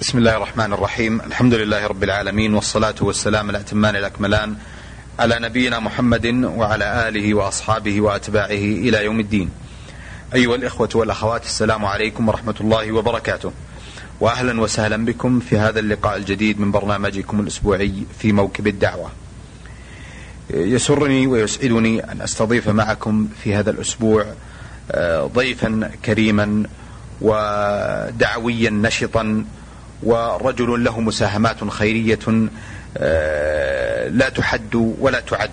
بسم الله الرحمن الرحيم الحمد لله رب العالمين والصلاة والسلام الأتمان الأكملان على نبينا محمد وعلى آله وأصحابه وأتباعه إلى يوم الدين أيها الإخوة والأخوات السلام عليكم ورحمة الله وبركاته وأهلا وسهلا بكم في هذا اللقاء الجديد من برنامجكم الأسبوعي في موكب الدعوة يسرني ويسعدني أن أستضيف معكم في هذا الأسبوع ضيفا كريما ودعويا نشطا ورجل له مساهمات خيرية آه، لا تحد ولا تعد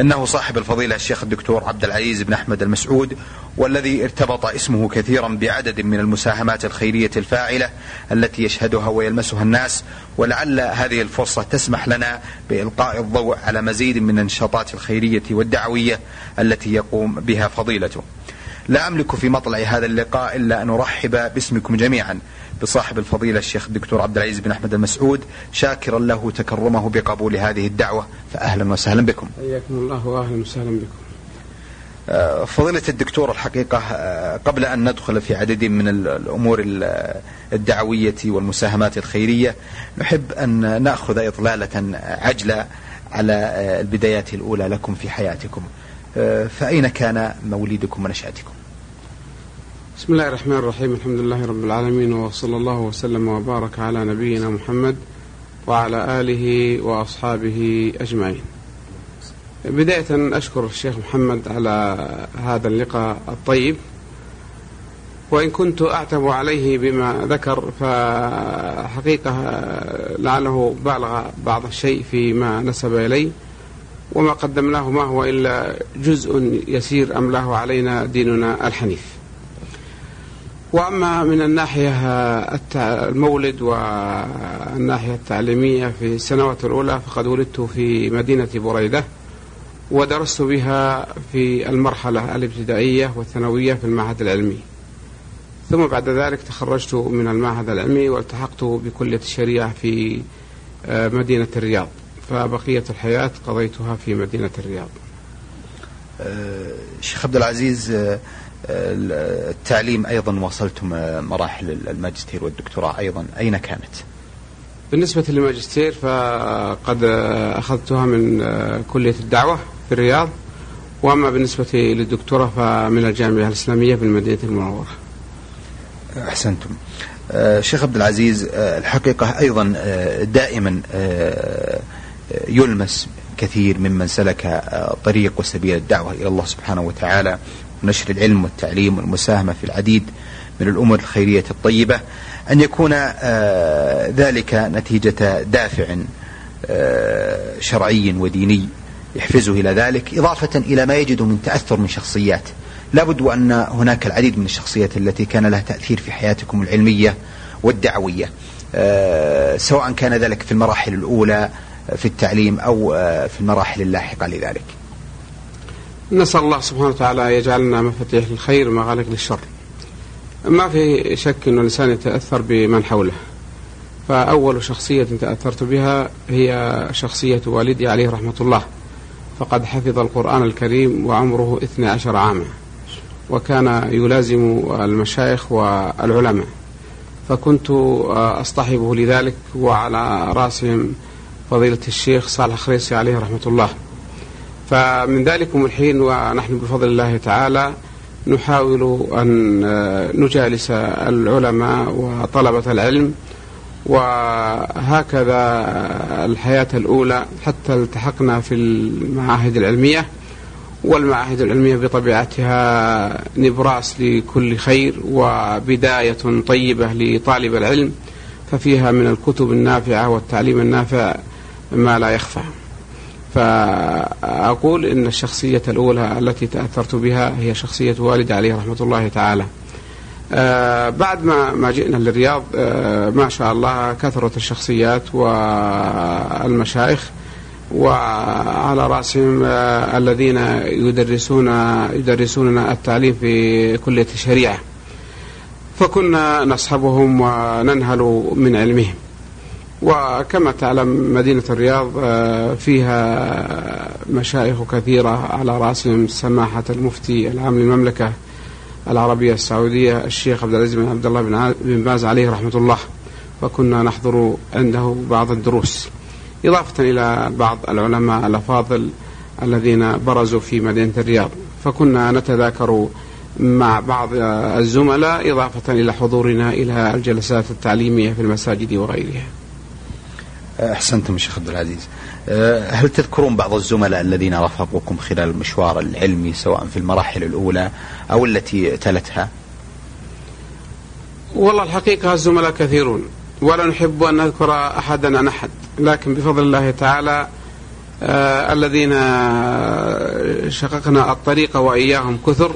إنه صاحب الفضيلة الشيخ الدكتور عبد العزيز بن أحمد المسعود والذي ارتبط اسمه كثيرا بعدد من المساهمات الخيرية الفاعلة التي يشهدها ويلمسها الناس ولعل هذه الفرصة تسمح لنا بإلقاء الضوء على مزيد من النشاطات الخيرية والدعوية التي يقوم بها فضيلته. لا أملك في مطلع هذا اللقاء إلا أن أرحب باسمكم جميعا بصاحب الفضيلة الشيخ الدكتور عبد العزيز بن أحمد المسعود شاكرا له تكرمه بقبول هذه الدعوة فأهلا وسهلا بكم. حياكم الله وأهلا وسهلا بكم. آه، فضيلة الدكتور الحقيقة آه، قبل أن ندخل في عدد من الأمور الدعوية والمساهمات الخيرية نحب أن نأخذ إطلالة عجلة على آه، البدايات الأولى لكم في حياتكم. فأين كان مولدكم ونشأتكم؟ بسم الله الرحمن الرحيم. الحمد لله رب العالمين وصلى الله وسلم وبارك على نبينا محمد وعلى آله وأصحابه أجمعين. بداية أشكر الشيخ محمد على هذا اللقاء الطيب وإن كنت أعتب عليه بما ذكر فحقيقة لعله بالغ بعض الشيء فيما نسب إلي وما قدمناه ما هو إلا جزء يسير أملاه علينا ديننا الحنيف. وأما من الناحية المولد والناحية التعليمية في السنوات الأولى فقد ولدت في مدينة بريدة ودرست بها في المرحلة الابتدائية والثانوية في المعهد العلمي. ثم بعد ذلك تخرجت من المعهد العلمي والتحقت بكلية الشريعة في آه، مدينة الرياض. فبقية الحياة قضيتها في مدينة الرياض. آه، شيخ عبد العزيز آه، التعليم أيضا وصلتم مراحل الماجستير والدكتوراه أيضا. أين كانت؟ بالنسبة للماجستير فقد أخذتها من كلية الدعوة في الرياض وأما بالنسبة للدكتوراه فمن الجامعة الإسلامية في المدينة المنورة. أحسنتم. شيخ عبد العزيز الحقيقة أيضا دائما يلمس كثير ممن سلك طريق وسبيل الدعوة إلى الله سبحانه وتعالى. ونشر العلم والتعليم والمساهمة في العديد من الأمور الخيرية الطيبة. أن يكون آه، ذلك نتيجة دافع آه، شرعي وديني يحفزه إلى ذلك إضافة إلى ما يجد من تأثر من شخصيات. لابد وأن هناك العديد من الشخصيات التي كان لها تأثير في حياتكم العلمية والدعوية. آه، سواء كان ذلك في المراحل الأولى في التعليم أو في المراحل اللاحقة لذلك. نسأل الله سبحانه وتعالى يجعلنا مفاتيح للخير ومغالق للشر. ما في شك أن الإنسان يتأثر بمن حوله. فأول شخصية تأثرت بها هي شخصية والدي عليه رحمة الله. فقد حفظ القرآن الكريم وعمره 12 عاما. وكان يلازم المشايخ والعلماء. فكنت أصطحبه لذلك وعلى رأسهم فضيلة الشيخ صالح خريسي عليه رحمة الله. فمن ذلكم الحين ونحن بفضل الله تعالى نحاول أن نجالس العلماء وطلبة العلم وهكذا الحياة الأولى حتى التحقنا في المعاهد العلمية والمعاهد العلمية بطبيعتها نبراس لكل خير وبداية طيبة لطالب العلم ففيها من الكتب النافعة والتعليم النافع ما لا يخفى. فأقول إن الشخصية الأولى التي تأثرت بها هي شخصية والدي عليه رحمة الله تعالى. آه بعد ما ما جئنا للرياض آه ما شاء الله كثرت الشخصيات والمشايخ وعلى رأسهم آه الذين يدرسون يدرسوننا التعليم في كلية الشريعة. فكنا نصحبهم وننهل من علمهم. وكما تعلم مدينة الرياض آه، فيها مشايخ كثيرة على رأسهم سماحة المفتي العام للمملكة العربية السعودية الشيخ عبد العزيز بن عبد الله بن باز عليه رحمة الله. فكنا نحضر عنده بعض الدروس. إضافة إلى بعض العلماء الأفاضل الذين برزوا في مدينة الرياض. فكنا نتذاكر مع بعض الزملاء إضافة إلى حضورنا إلى الجلسات التعليمية في المساجد وغيرها. أحسنتم شيخ عبد العزيز. أه، هل تذكرون بعض الزملاء الذين رافقوكم خلال المشوار العلمي سواء في المراحل الأولى أو التي تلتها والله الحقيقة الزملاء كثيرون ولا نحب أن نذكر أحدا عن أحد لكن بفضل الله تعالى آه الذين شققنا الطريق وإياهم كثر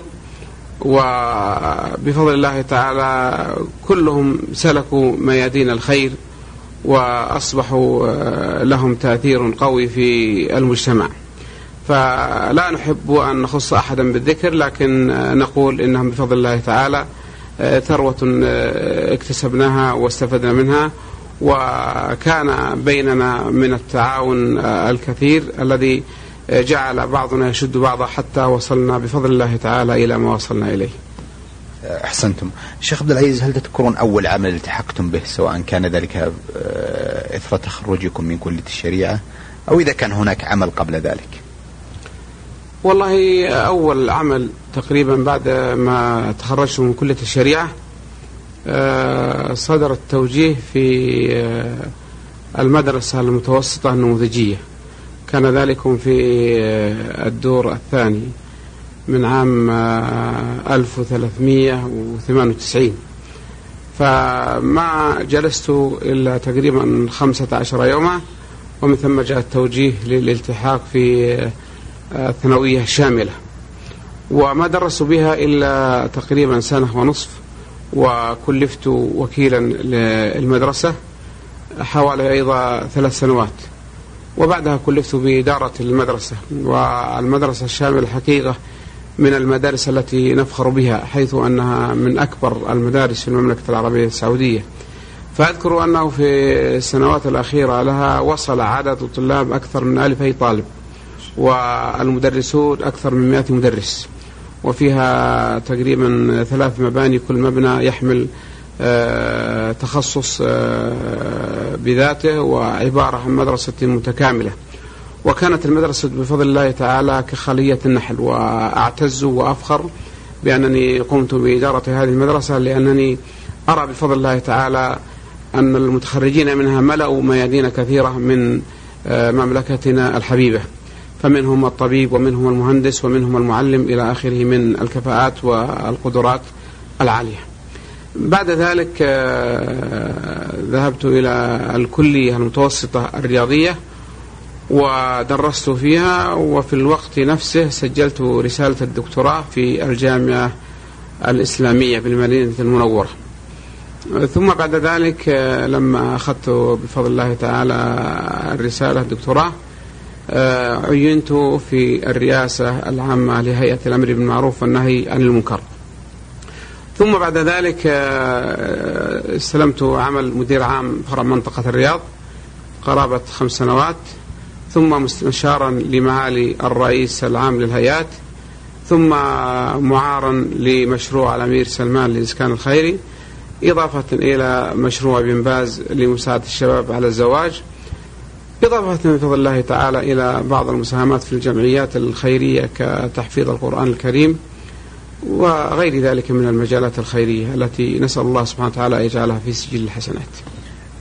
وبفضل الله تعالى كلهم سلكوا ميادين الخير وأصبحوا آه، لهم تأثير قوي في المجتمع. فلا نحب أن نخص أحدا بالذكر لكن نقول إنهم بفضل الله تعالى آه، ثروة آه، اكتسبناها واستفدنا منها وكان بيننا من التعاون الكثير الذي جعل بعضنا يشد بعضا حتى وصلنا بفضل الله تعالى إلى ما وصلنا إليه. أحسنتم. شيخ عبد العزيز هل تذكرون أول عمل التحقتم به سواء كان ذلك آه، اثر تخرجكم من كلية الشريعة أو إذا كان هناك عمل قبل ذلك؟ والله أول عمل تقريبا بعد ما تخرجت من كلية الشريعة آه، صدر التوجيه في آه، المدرسة المتوسطة النموذجية. كان ذلك في الدور الثاني من عام 1398 آه، فما جلست إلا تقريبا 15 يوما ومن ثم جاء التوجيه للالتحاق في آه، الثانوية الشاملة. وما درست بها إلا تقريبا سنة ونصف وكلفت وكيلا للمدرسة حوالي أيضا ثلاث سنوات. وبعدها كلفت بإدارة المدرسة. والمدرسة الشاملة حقيقة من المدارس التي نفخر بها حيث أنها من أكبر المدارس في المملكة العربية السعودية. فأذكر أنه في السنوات الأخيرة لها وصل عدد الطلاب أكثر من ألفي طالب والمدرسون أكثر من مئة مدرس. وفيها تقريبا ثلاث مباني كل مبنى يحمل آه، تخصص آه، بذاته وعبارة عن مدرسة متكاملة. وكانت المدرسة بفضل الله تعالى كخلية النحل وأعتز وأفخر بأنني قمت بإدارة هذه المدرسة لأنني أرى بفضل الله تعالى أن المتخرجين منها ملأوا ميادين كثيرة من آه، مملكتنا الحبيبة. فمنهم الطبيب ومنهم المهندس ومنهم المعلم إلى آخره من الكفاءات والقدرات العالية. بعد ذلك آه، ذهبت إلى الكلية المتوسطة الرياضية ودرست فيها وفي الوقت نفسه سجلت رسالة الدكتوراه في الجامعة الإسلامية بالمدينة المنورة. ثم بعد ذلك لما أخذت بفضل الله تعالى الرسالة الدكتوراه عينت في الرئاسة العامة لهيئة الأمر بالمعروف والنهي عن المنكر. ثم بعد ذلك استلمت عمل مدير عام فرع منطقة الرياض قرابة خمس سنوات. ثم مستشارا لمعالي الرئيس العام للهيئات ثم معارا لمشروع الأمير سلمان للإسكان الخيري إضافة إلى مشروع بن باز لمساعدة الشباب على الزواج. إضافة بفضل الله تعالى إلى بعض المساهمات في الجمعيات الخيرية كتحفيظ القرآن الكريم وغير ذلك من المجالات الخيرية التي نسأل الله سبحانه وتعالى أن يجعلها في سجل الحسنات.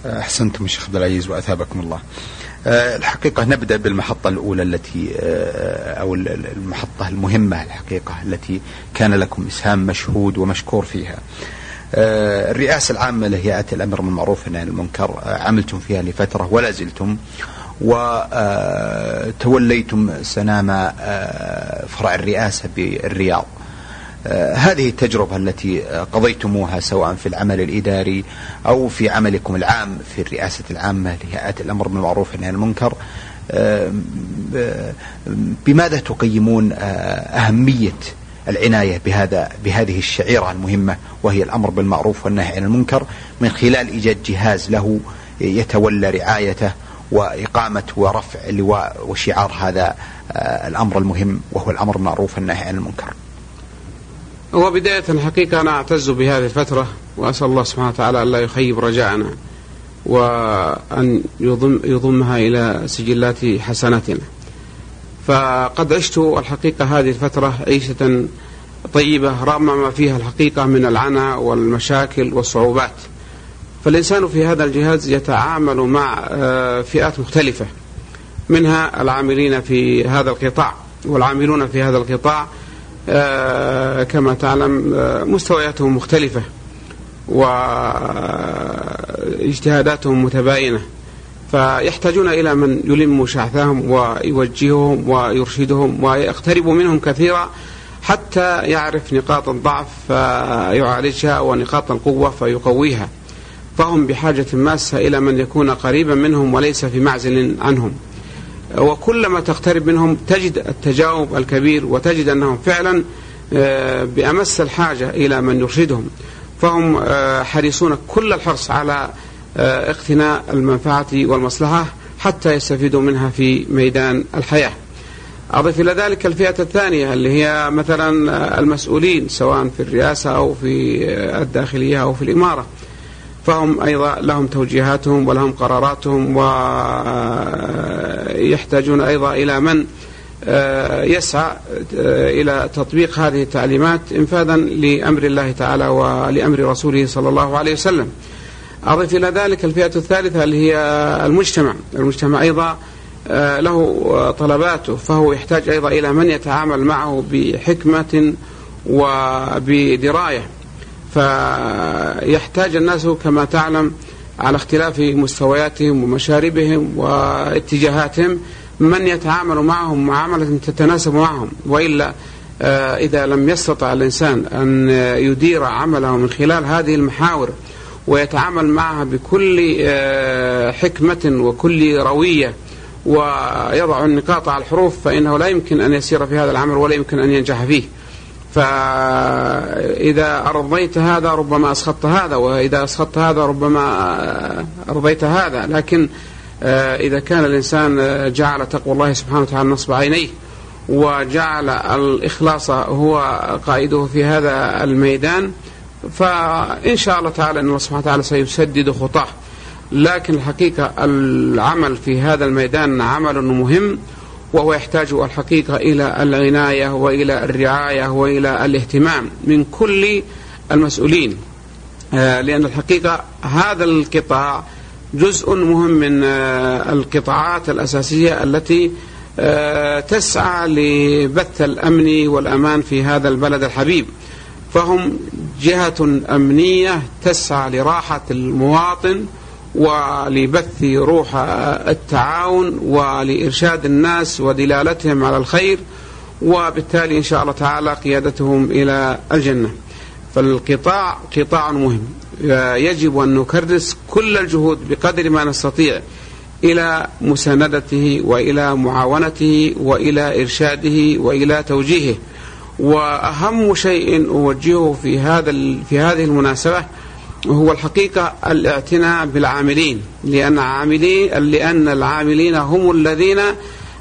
أحسنتم الشيخ عبد العزيز وأثابكم الله. الحقيقة نبدأ بالمحطة الأولى التي آه، أو المحطة المهمة الحقيقة التي كان لكم إسهام مشهود ومشكور فيها. آه، الرئاسة العامة لهيئات الأمر بالمعروف والنهي عن المنكر عملتم فيها لفترة ولا زلتم وتوليتم سنام فرع الرئاسة بالرياض. آه، هذه التجربة التي قضيتموها سواء في العمل الإداري أو في عملكم العام في الرئاسة العامة لهيئات الأمر بالمعروف والنهي عن المنكر آه، بماذا تقيمون آه، أهمية العناية بهذا بهذه الشعيرة المهمة وهي الأمر بالمعروف والنهي عن المنكر؟ من خلال إيجاد جهاز له يتولى رعايته وإقامة ورفع لواء وشعار هذا الأمر المهم وهو الأمر بالمعروف والنهي عن المنكر. وبداية الحقيقة أنا أعتز بهذه الفترة وأسأل الله سبحانه وتعالى ألا يخيب رجاءنا وأن يضم يضمها إلى سجلات حسناتنا. فقد عشت الحقيقة هذه الفترة عيشة طيبة رغم ما فيها الحقيقة من العنى والمشاكل والصعوبات. فالإنسان في هذا الجهاز يتعامل مع آه، فئات مختلفة منها العاملين في هذا القطاع والعاملون في هذا القطاع كما تعلم آه، مستوياتهم مختلفة واجتهاداتهم متباينة. فيحتاجون إلى من يلم شعثهم ويوجههم ويرشدهم ويقترب منهم كثيرا حتى يعرف نقاط الضعف فيعالجها ونقاط القوة فيقويها. فهم بحاجة ماسة إلى من يكون قريبا منهم وليس في معزل عنهم. وكلما تقترب منهم تجد التجاوب الكبير وتجد أنهم فعلا آه، بأمس الحاجة إلى من يرشدهم. فهم آه، حريصون كل الحرص على آه، اقتناء المنفعة والمصلحة حتى يستفيدوا منها في ميدان الحياة. أضف إلى ذلك الفئة الثانية اللي هي مثلا المسؤولين سواء في الرئاسة أو في الداخلية أو في الإمارة. فهم أيضا لهم توجيهاتهم ولهم قراراتهم ويحتاجون أيضا إلى من آه، يسعى آه، إلى تطبيق هذه التعليمات انفاذا لأمر الله تعالى ولأمر رسوله صلى الله عليه وسلم. أضف إلى ذلك الفئة الثالثة اللي هي المجتمع. المجتمع أيضا آه، له طلباته فهو يحتاج أيضا إلى من يتعامل معه بحكمة وبدراية فيحتاج الناس كما تعلم على اختلاف مستوياتهم ومشاربهم واتجاهاتهم من يتعامل معهم معاملة تتناسب معهم. وإلا آه، إذا لم يستطع الإنسان أن يدير عمله من خلال هذه المحاور ويتعامل معها بكل آه، حكمة وكل روية ويضع النقاط على الحروف فإنه لا يمكن أن يسير في هذا العمل ولا يمكن أن ينجح فيه. فإذا أرضيت هذا ربما أسخطت هذا وإذا أسخطت هذا ربما أرضيت هذا. لكن آه، إذا كان الإنسان جعل تقوى الله سبحانه وتعالى نصب عينيه وجعل الإخلاص هو قائده في هذا الميدان فإن شاء الله تعالى أن الله سبحانه وتعالى سيسدد خطاه. لكن الحقيقة العمل في هذا الميدان عمل مهم وهو يحتاج الحقيقة إلى العناية وإلى الرعاية وإلى الاهتمام من كل المسؤولين. آه، لأن الحقيقة هذا القطاع جزء مهم من آه، القطاعات الأساسية التي آه، تسعى لبث الأمن والأمان في هذا البلد الحبيب. فهم جهة أمنية تسعى لراحة المواطن ولبث روح التعاون ولإرشاد الناس ودلالتهم على الخير وبالتالي إن شاء الله تعالى قيادتهم إلى الجنة. فالقطاع قطاع مهم. يجب أن نكرس كل الجهود بقدر ما نستطيع إلى مساندته وإلى معاونته وإلى إرشاده وإلى توجيهه. وأهم شيء أوجهه في هذا في هذه المناسبة هو الحقيقة الاعتناء بالعاملين لأن عاملين لأن العاملين هم الذين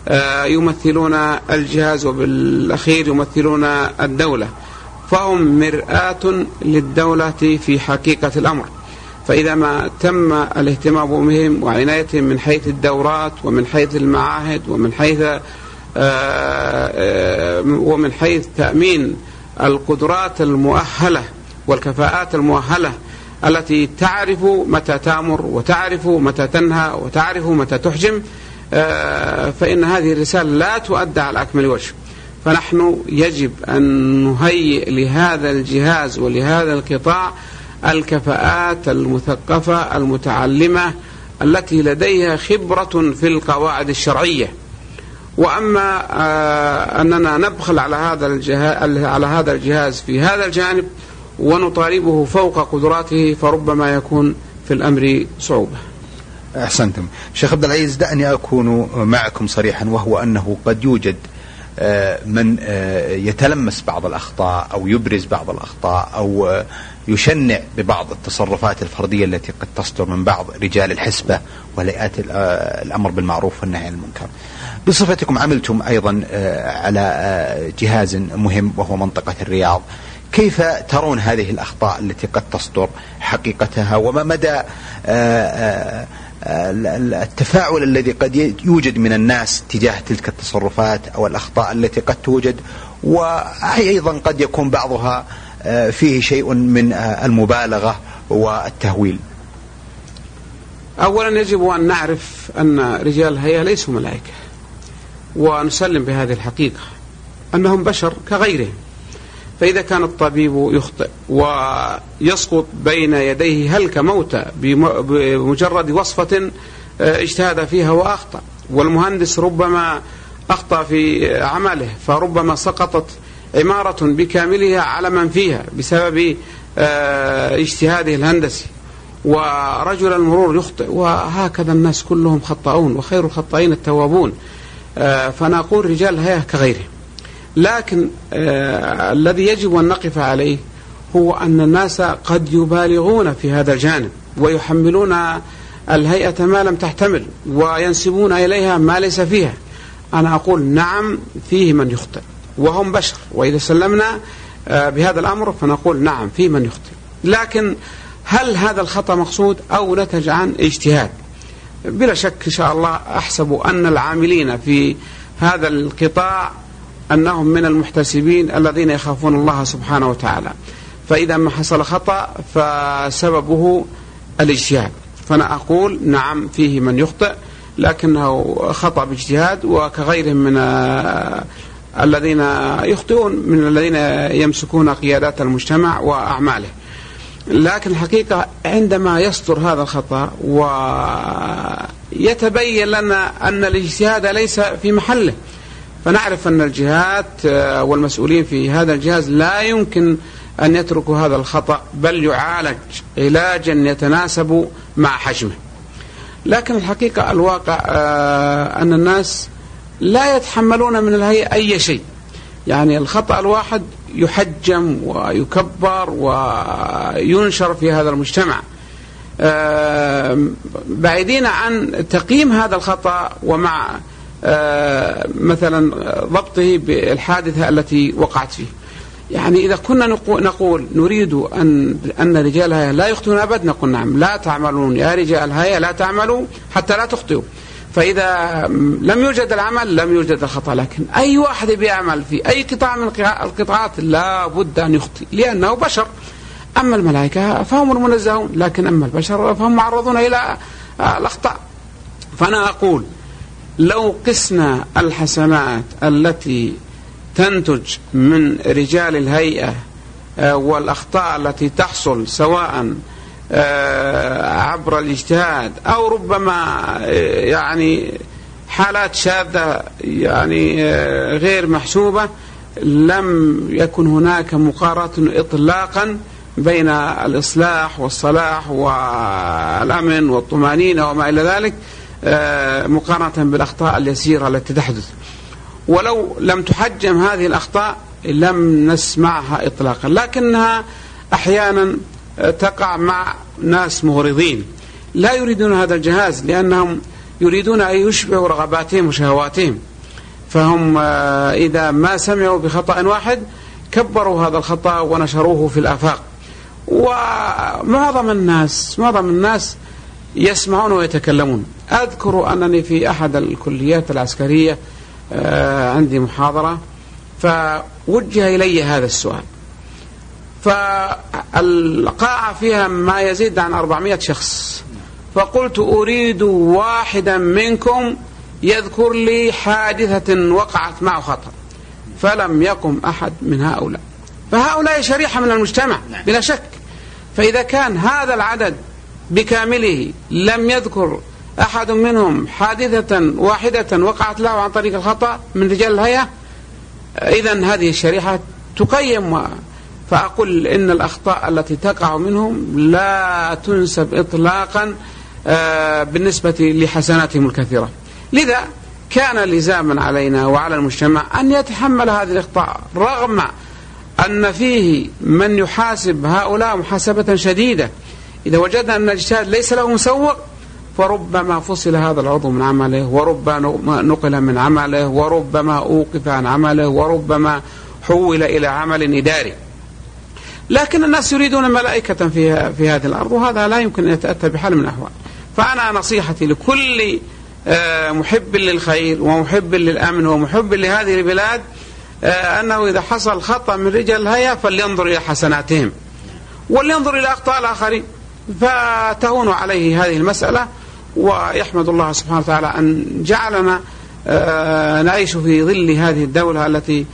آه، يمثلون الجهاز وبالأخير يمثلون الدولة. فهم مرآة للدولة في حقيقة الأمر. فإذا ما تم الاهتمام بهم وعنايتهم من حيث الدورات ومن حيث المعاهد ومن حيث آه، آه، ومن حيث تأمين القدرات المؤهلة والكفاءات المؤهلة التي تعرف متى تأمر وتعرف متى تنهى وتعرف متى تحجم آه، فإن هذه الرسالة لا تؤدى على أكمل وجه. فنحن يجب أن نهيئ لهذا الجهاز ولهذا القطاع الكفاءات المثقفة المتعلمة التي لديها خبرة في القواعد الشرعية. وأما آه، أننا نبخل على هذا الجهاز على هذا الجهاز في هذا الجانب ونطالبه فوق قدراته فربما يكون في الأمر صعوبة. أحسنتم. شيخ عبد العزيز دعني أكون معكم صريحا وهو أنه قد يوجد آه، من آه، يتلمس بعض الأخطاء أو يبرز بعض الأخطاء أو آه، يشنع ببعض التصرفات الفردية التي قد تصدر من بعض رجال الحسبة وليأت الأمر بالمعروف والنهي عن المنكر. بصفتكم عملتم أيضا على جهاز مهم وهو منطقة الرياض. كيف ترون هذه الأخطاء التي قد تصدر حقيقتها؟ وما مدى آه، آه، التفاعل الذي قد يوجد من الناس تجاه تلك التصرفات أو الأخطاء التي قد توجد؟ وأيضا قد يكون بعضها آه، فيه شيء من المبالغة والتهويل. أولا يجب أن نعرف أن رجال الهيئة ليسوا ملائكة ونسلم بهذه الحقيقة أنهم بشر كغيرهم. فإذا كان الطبيب يخطئ ويسقط بين يديه هلك موتى بمجرد وصفة آه، اجتهد فيها وأخطأ. والمهندس ربما أخطأ في عمله فربما سقطت عمارة بكاملها على من فيها بسبب آه، اجتهاده الهندسي. ورجل المرور يخطئ وهكذا الناس كلهم خطاؤون وخير الخطائين التوابون. آه، فنقول رجال الهيئة كغيرهم. لكن آه الذي يجب أن نقف عليه هو أن الناس قد يبالغون في هذا الجانب ويحملون الهيئة ما لم تحتمل وينسبون إليها ما ليس فيها. أنا أقول نعم فيه من يخطئ وهم بشر. وإذا سلمنا آه بهذا الأمر فنقول نعم فيه من يخطئ. لكن هل هذا الخطأ مقصود أو نتج عن اجتهاد؟ بلا شك إن شاء الله أحسب أن العاملين في هذا القطاع أنهم من المحتسبين الذين يخافون الله سبحانه وتعالى. فإذا ما حصل خطأ فسببه الاجتهاد. فأنا أقول نعم فيه من يخطئ لكنه خطأ باجتهاد وكغيرهم من الذين يخطئون من الذين يمسكون قيادات المجتمع وأعماله. لكن الحقيقة عندما يصدر هذا الخطأ ويتبين لنا أن الاجتهاد ليس في محله فنعرف أن الجهات آه، والمسؤولين في هذا الجهاز لا يمكن أن يتركوا هذا الخطأ بل يعالج علاجا يتناسب مع حجمه. لكن الحقيقة الواقع آه، أن الناس لا يتحملون من الهيئة أي شيء. يعني الخطأ الواحد يحجم ويكبر وينشر في هذا المجتمع. آه، بعيدين عن تقييم هذا الخطأ ومع مثلا ضبطه بالحادثة التي وقعت فيه. يعني إذا كنا نقول نريد أن أن رجال الهيئة لا يخطئون أبدا نقول نعم لا تعملون يا رجال الهيئة لا تعملوا حتى لا تخطئوا. فإذا لم يوجد العمل لم يوجد الخطأ. لكن أي واحد بيعمل في أي قطاع من القطاعات لا بد أن يخطئ لأنه بشر. أما الملائكة فهم المنزهون لكن أما البشر فهم معرضون إلى الأخطاء. فأنا أقول لو قسنا الحسنات التي تنتج من رجال الهيئة آه، والأخطاء التي تحصل سواء آه، عبر الاجتهاد أو ربما آه، يعني حالات شاذة يعني غير محسوبة لم يكن هناك مقارنة إطلاقا بين الإصلاح والصلاح والأمن والطمأنينة وما إلى ذلك. مقارنة بالأخطاء اليسيرة التي تحدث. ولو لم تحجم هذه الأخطاء لم نسمعها إطلاقا. لكنها أحيانا تقع مع ناس مغرضين. لا يريدون هذا الجهاز لأنهم يريدون أن يشبعوا رغباتهم وشهواتهم. فهم آه، إذا ما سمعوا بخطأ واحد كبروا هذا الخطأ ونشروه في الآفاق. ومعظم الناس معظم الناس يسمعون ويتكلمون. أذكر أنني في أحد الكليات العسكرية آه، عندي محاضرة فوجه إلي هذا السؤال. فالقاعة فيها ما يزيد عن 400 شخص. فقلت أريد واحدا منكم يذكر لي حادثة وقعت معه خطأ فلم يقم أحد من هؤلاء. فهؤلاء شريحة من المجتمع بلا شك. فإذا كان هذا العدد بكامله لم يذكر أحد منهم حادثة واحدة وقعت له عن طريق الخطأ من رجال الهيئة. إذا هذه الشريحة تقيم. فأقول إن الأخطاء التي تقع منهم لا تنسب إطلاقا آه، بالنسبة لحسناتهم الكثيرة. لذا كان لزاما علينا وعلى المجتمع أن يتحمل هذه الأخطاء رغم أن فيه من يحاسب هؤلاء محاسبة شديدة. إذا وجدنا أن الاجتهاد ليس له مسوق فربما فصل هذا العضو من عمله وربما نقل من عمله وربما أوقف عن عمله وربما حول إلى عمل إداري. لكن الناس يريدون ملائكة في في هذه الأرض وهذا لا يمكن أن يتأتى بحال من الأحوال. فأنا نصيحتي لكل آه، محب للخير ومحب للأمن ومحب لهذه البلاد آه، أنه إذا حصل خطأ من رجال الهيئة فلينظر إلى حسناتهم ولينظر إلى أخطاء الآخرين. فتهون عليه هذه المسألة ويحمد الله سبحانه وتعالى أن جعلنا آه، نعيش في ظل هذه الدولة التي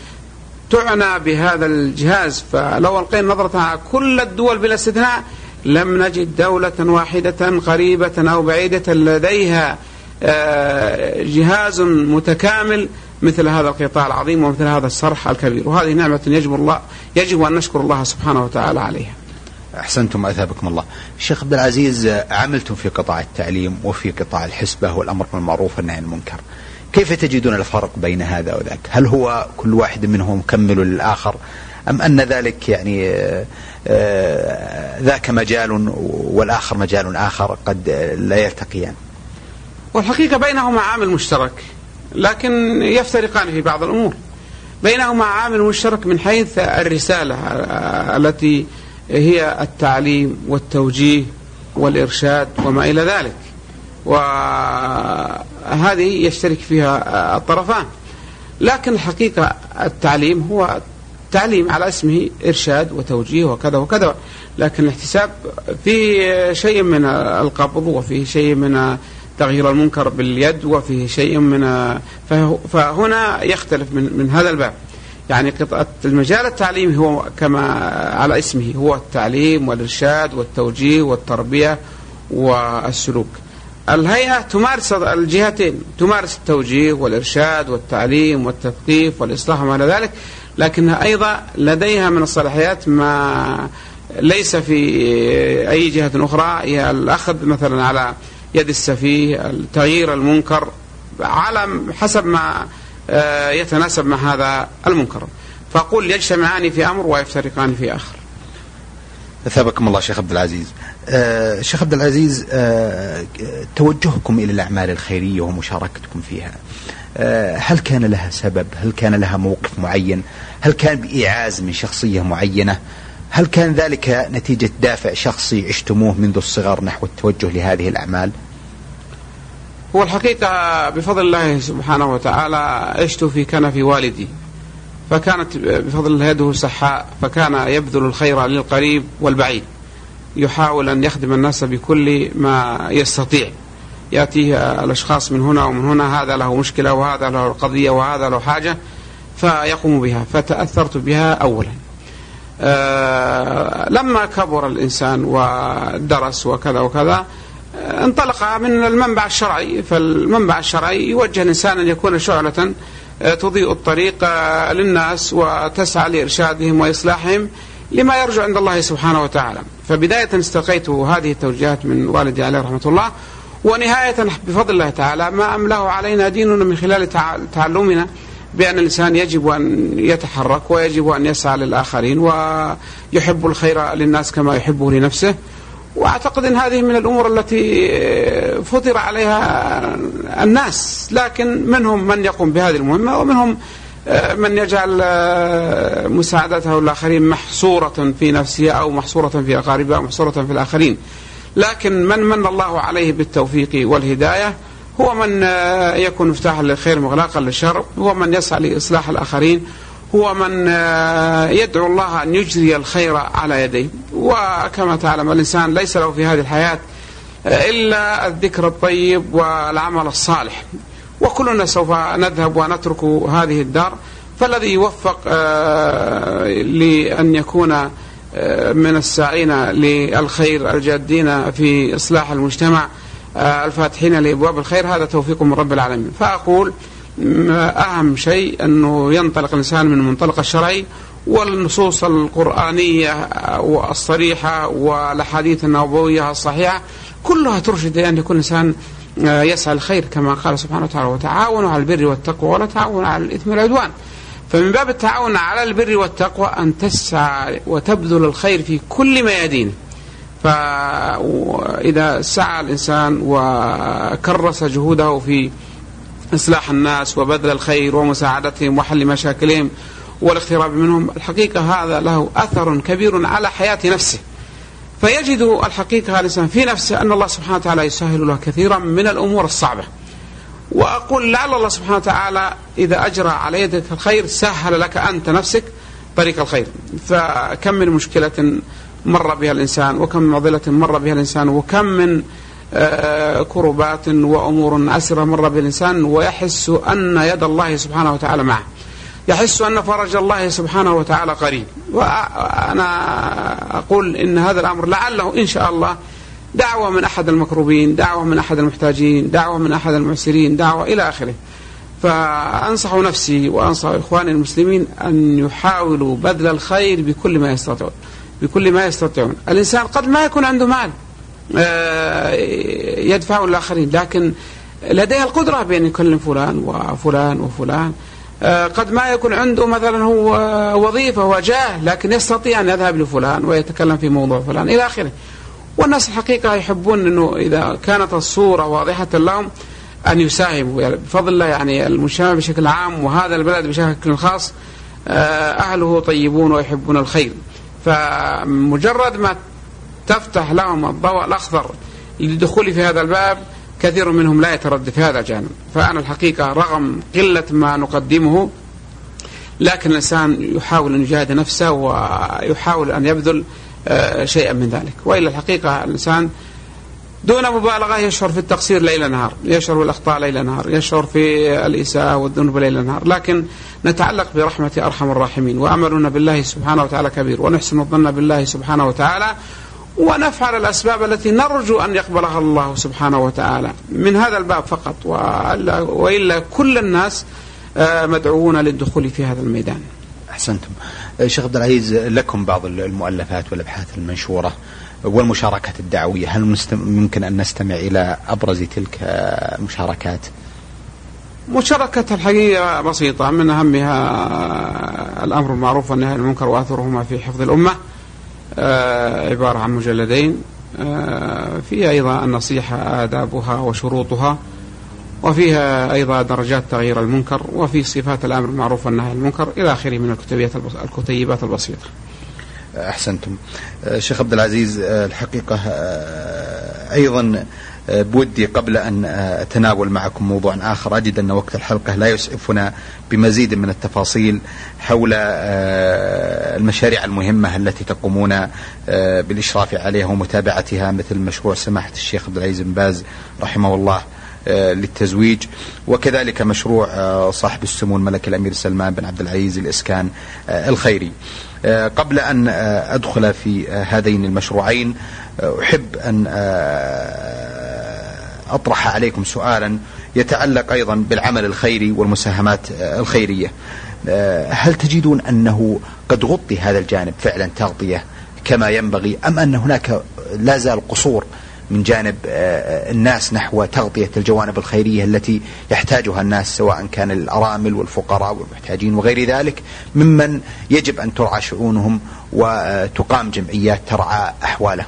تعنى بهذا الجهاز. فلو ألقينا نظرة على كل الدول بلا استثناء لم نجد دولة واحدة قريبة أو بعيدة لديها آه، جهاز متكامل مثل هذا القطاع العظيم ومثل هذا الصرح الكبير. وهذه نعمة يجب الله يجب أن نشكر الله سبحانه وتعالى عليها. أحسنتم اثابكم الله. الشيخ عبد العزيز عملتم في قطاع التعليم وفي قطاع الحسبة والأمر بالمعروف والنهي عن المنكر. كيف تجدون الفرق بين هذا وذاك؟ هل هو كل واحد منهم مكمل للآخر؟ أم أن ذلك يعني آه، آه، ذاك مجال والآخر مجال آخر قد لا يلتقيان؟ والحقيقة بينهما عامل مشترك لكن يفترقان في بعض الأمور. بينهما عامل مشترك من حيث الرسالة التي هي التعليم والتوجيه والإرشاد وما إلى ذلك. وهذه يشترك فيها الطرفان. لكن الحقيقة التعليم هو تعليم على اسمه إرشاد وتوجيه وكذا وكذا. لكن الاحتساب فيه شيء من القبض وفيه شيء من تغيير المنكر باليد وفيه شيء من فهنا يختلف من, من هذا الباب. يعني المجال التعليمي هو كما على اسمه هو التعليم والإرشاد والتوجيه والتربية والسلوك. الهيئة تمارس الجهتين تمارس التوجيه والإرشاد والتعليم والتثقيف والإصلاح وما إلى ذلك لكنها أيضا لديها من الصلاحيات ما ليس في أي جهة أخرى هي الأخذ مثلا على يد السفيه تغيير المنكر على حسب ما يتناسب مع هذا المنكر. فأقول يجتمعان في أمر ويفترقان في آخر. أثابكم الله شيخ عبد العزيز. آه شيخ عبد العزيز آه توجهكم إلى الأعمال الخيرية ومشاركتكم فيها. آه هل كان لها سبب؟ هل كان لها موقف معين؟ هل كان بإيعاز من شخصية معينة؟ هل كان ذلك نتيجة دافع شخصي عشتموه منذ الصغر نحو التوجه لهذه الأعمال؟ هو الحقيقة بفضل الله سبحانه وتعالى عشت في كنف والدي. فكانت بفضل الله يده سحاء فكان يبذل الخير للقريب والبعيد. يحاول أن يخدم الناس بكل ما يستطيع. يأتيه الأشخاص من هنا ومن هنا هذا له مشكلة وهذا له قضية وهذا له حاجة فيقوم بها. فتأثرت بها أولا. أه لما كبر الإنسان ودرس وكذا وكذا انطلق من المنبع الشرعي فالمنبع الشرعي يوجه الإنسان أن يكون شعلة آه، تضيء الطريق آه، للناس وتسعى لإرشادهم وإصلاحهم لما يرجو عند الله سبحانه وتعالى. فبداية استلقيت هذه التوجيهات من والدي عليه رحمة الله ونهاية بفضل الله تعالى ما أمله علينا ديننا من خلال تعلمنا بأن الإنسان يجب أن يتحرك ويجب أن يسعى للآخرين ويحب الخير للناس كما يحبه لنفسه. وأعتقد إن هذه من الأمور التي فطر عليها الناس لكن منهم من يقوم بهذه المهمة ومنهم آه، من يجعل آه، مساعدته الآخرين محصورة في نفسه أو محصورة في اقاربه أو محصورة في الآخرين. لكن من من الله عليه بالتوفيق والهداية هو من آه، يكون مفتاحا للخير مغلاقا للشر هو من يسعى لإصلاح الآخرين هو من آه، يدعو الله أن يجري الخير على يديه. وكما تعلم الإنسان ليس له في هذه الحياة آه، إلا الذكر الطيب والعمل الصالح. وكلنا سوف نذهب ونترك هذه الدار. فالذي يوفق آه، لأن يكون من الساعين للخير الجادين في إصلاح المجتمع الفاتحين لأبواب الخير هذا توفيق من رب العالمين. فأقول أهم شيء أنه ينطلق الإنسان من المنطلق الشرعي والنصوص القرآنية الصريحة والأحاديث النبوية الصحيحة كلها ترشد أن يكون الإنسان آه، يسعى الخير كما قال سبحانه وتعالى وتعاونوا على البر والتقوى ولا تعاونوا على الإثم والعدوان. فمن باب التعاون على البر والتقوى أن تسعى وتبذل الخير في كل ميادينه فإذا سعى الإنسان وكرس جهوده في إصلاح الناس وبذل الخير ومساعدتهم وحل مشاكلهم والاقتراب منهم الحقيقة هذا له أثر كبير على حياة نفسه. فيجد الحقيقة الإنسان في نفسه أن الله سبحانه وتعالى يسهل له كثيرا من الأمور الصعبة. وأقول لعل الله سبحانه وتعالى إذا أجرى على يدك الخير سهل لك أنت نفسك طريق الخير. فكم من مشكلة مر بها الإنسان وكم من معضلة مر بها الإنسان وكم من كربات وأمور أسرة مر بها الإنسان ويحس أن يد الله سبحانه وتعالى معه. يحس أن فرج الله سبحانه وتعالى قريب. وأنا أقول إن هذا الأمر لعله إن شاء الله دعوة من أحد المكروبين دعوة من أحد المحتاجين دعوة من أحد المعسرين دعوة إلى آخره. فأنصح نفسي وأنصح إخواني المسلمين أن يحاولوا بذل الخير بكل ما يستطيعون بكل ما يستطيعون. الإنسان قد ما يكون عنده مال. آه، يدفعه الآخرين. لكن لديه القدرة بأن يكلم فلان وفلان وفلان. آه، قد ما يكون عنده مثلا هو وظيفة وجاه لكن يستطيع أن يذهب لفلان ويتكلم في موضوع فلان إلى آخره. والناس الحقيقة يحبون أنه إذا كانت الصورة واضحة لهم أن يساهموا. يعني بفضل الله يعني المجتمع بشكل عام وهذا البلد بشكل خاص آه، أهله طيبون ويحبون الخير. فمجرد ما تفتح لهم الضوء الأخضر للدخول في هذا الباب كثير منهم لا يتردد في هذا الجانب. فأنا الحقيقة رغم قلة ما نقدمه لكن الإنسان يحاول أن يجاهد نفسه ويحاول أن يبذل آه، شيئا من ذلك. وإلا الحقيقة الإنسان دون مبالغة يشعر في التقصير ليل نهار يشعر بالأخطاء ليل نهار يشعر في الإساءة والذنوب ليل نهار. لكن نتعلق برحمة أرحم الراحمين وأملنا بالله سبحانه وتعالى كبير ونحسن الظن بالله سبحانه وتعالى ونفعل الأسباب التي نرجو أن يقبلها الله سبحانه وتعالى. من هذا الباب فقط وإلا, كل الناس آه، مدعوون للدخول في هذا الميدان. أحسنتم. آه، شيخ عبد العزيز لكم بعض المؤلفات والأبحاث المنشورة والمشاركات الدعوية. هل ممكن أن نستمع إلى أبرز تلك المشاركات؟ مشاركة الحقيقة بسيطة. من أهمها الأمر المعروف والنهي عن المنكر وأثرهما في حفظ الأمة. عبارة عن مجلدين. آه، فيها أيضا النصيحة آدابها وشروطها وفيها أيضا درجات تغيير المنكر وفي صفات الأمر المعروف والنهي عن المنكر إلى آخره من الكتيبات البسيطة. أحسنتم. آه، شيخ عبد العزيز الحقيقة أيضا بودي قبل أن أتناول معكم موضوع آخر. أجد أن وقت الحلقة لا يسعفنا بمزيد من التفاصيل حول آه، المشاريع المهمة التي تقومون آه، بالإشراف عليها ومتابعتها مثل مشروع سماحة الشيخ عبد العزيز بن باز رحمه الله آه، للتزويج وكذلك مشروع صاحب السمو الملك الأمير سلمان بن عبد العزيز الإسكان الخيري. قبل أن أدخل في هذين المشروعين أحب أن أطرح عليكم سؤالا يتعلق أيضا بالعمل الخيري والمساهمات الخيرية. هل تجدون أنه قد غطي هذا الجانب فعلا تغطية كما ينبغي أم أن هناك لا زال قصور من جانب الناس نحو تغطية الجوانب الخيرية التي يحتاجها الناس سواء كان الأرامل والفقراء والمحتاجين وغير ذلك ممن يجب أن ترعى شؤونهم وتقام جمعيات ترعى أحوالهم؟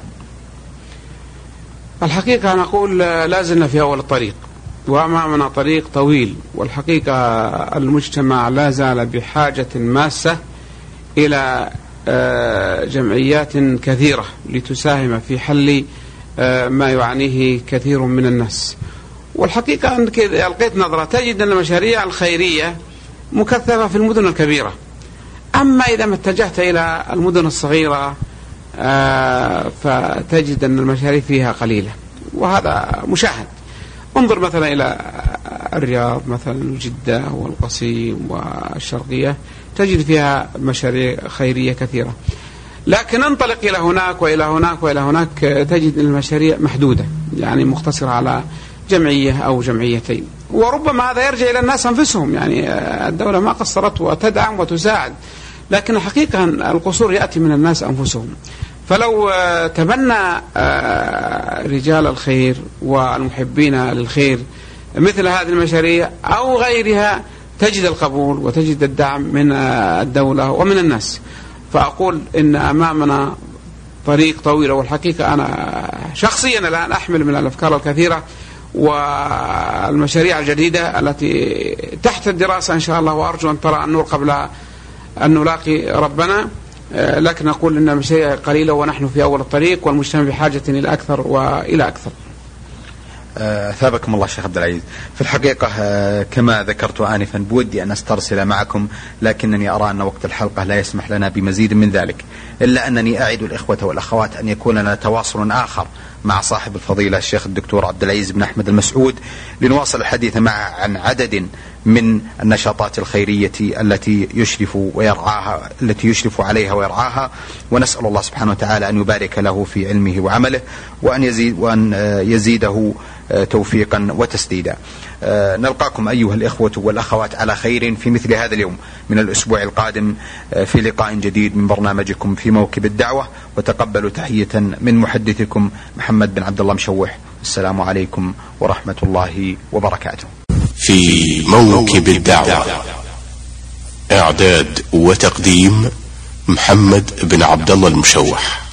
الحقيقة أنا أقول لا زلنا في أول الطريق وأمامنا طريق طويل والحقيقة المجتمع لا زال بحاجة ماسة إلى آه، جمعيات كثيرة لتساهم في حل آه، ما يعانيه كثير من الناس. والحقيقة أنك إذا ألقيت نظرة تجد أن المشاريع الخيرية مكثفة في المدن الكبيرة. أما إذا ما اتجهت إلى المدن الصغيرة فتجد أن المشاريع فيها قليلة وهذا مشاهد. انظر مثلا إلى الرياض مثلا جدة والقصيم والشرقية تجد فيها مشاريع خيرية كثيرة. لكن انطلق إلى هناك وإلى هناك وإلى هناك تجد المشاريع محدودة يعني مقتصرة على جمعية أو جمعيتين. وربما هذا يرجع إلى الناس أنفسهم يعني الدولة ما قصرت وتدعم وتساعد. لكن الحقيقة القصور يأتي من الناس أنفسهم. فلو آه، تبنى آه، رجال الخير والمحبين للخير مثل هذه المشاريع أو غيرها تجد القبول وتجد الدعم من آه، الدولة ومن الناس. فأقول إن أمامنا طريق طويل والحقيقة أنا شخصيا الآن أحمل من الأفكار الكثيرة والمشاريع الجديدة التي تحت الدراسة إن شاء الله وأرجو أن ترى النور قبل أن نلاقي ربنا. لكن نقول أن المشاريع قليلة ونحن في أول الطريق والمجتمع بحاجة إلى أكثر وإلى أكثر. آه، ثابكم الله شيخ عبد العزيز. في الحقيقة آه، كما ذكرت آنفا بودي أن أسترسل معكم لكنني أرى أن وقت الحلقة لا يسمح لنا بمزيد من ذلك إلا أنني أعد الإخوة والأخوات أن يكون لنا تواصل آخر. مع صاحب الفضيلة الشيخ الدكتور عبد العزيز بن أحمد المسعود لنواصل الحديث معه عن عدد من النشاطات الخيرية التي يشرف ويرعاها التي يشرف عليها ويرعاها ونسأل الله سبحانه وتعالى أن يبارك له في علمه وعمله وأن يزيد وأن يزيده توفيقا وتسديدا. نلقاكم أيها الإخوة والأخوات على خير في مثل هذا اليوم من الأسبوع القادم في لقاء جديد من برنامجكم في موكب الدعوة. وتقبلوا تحية من محدثكم محمد بن عبد الله مشوح. السلام عليكم ورحمة الله وبركاته. في موكب الدعوة. إعداد وتقديم محمد بن عبد الله المشوح.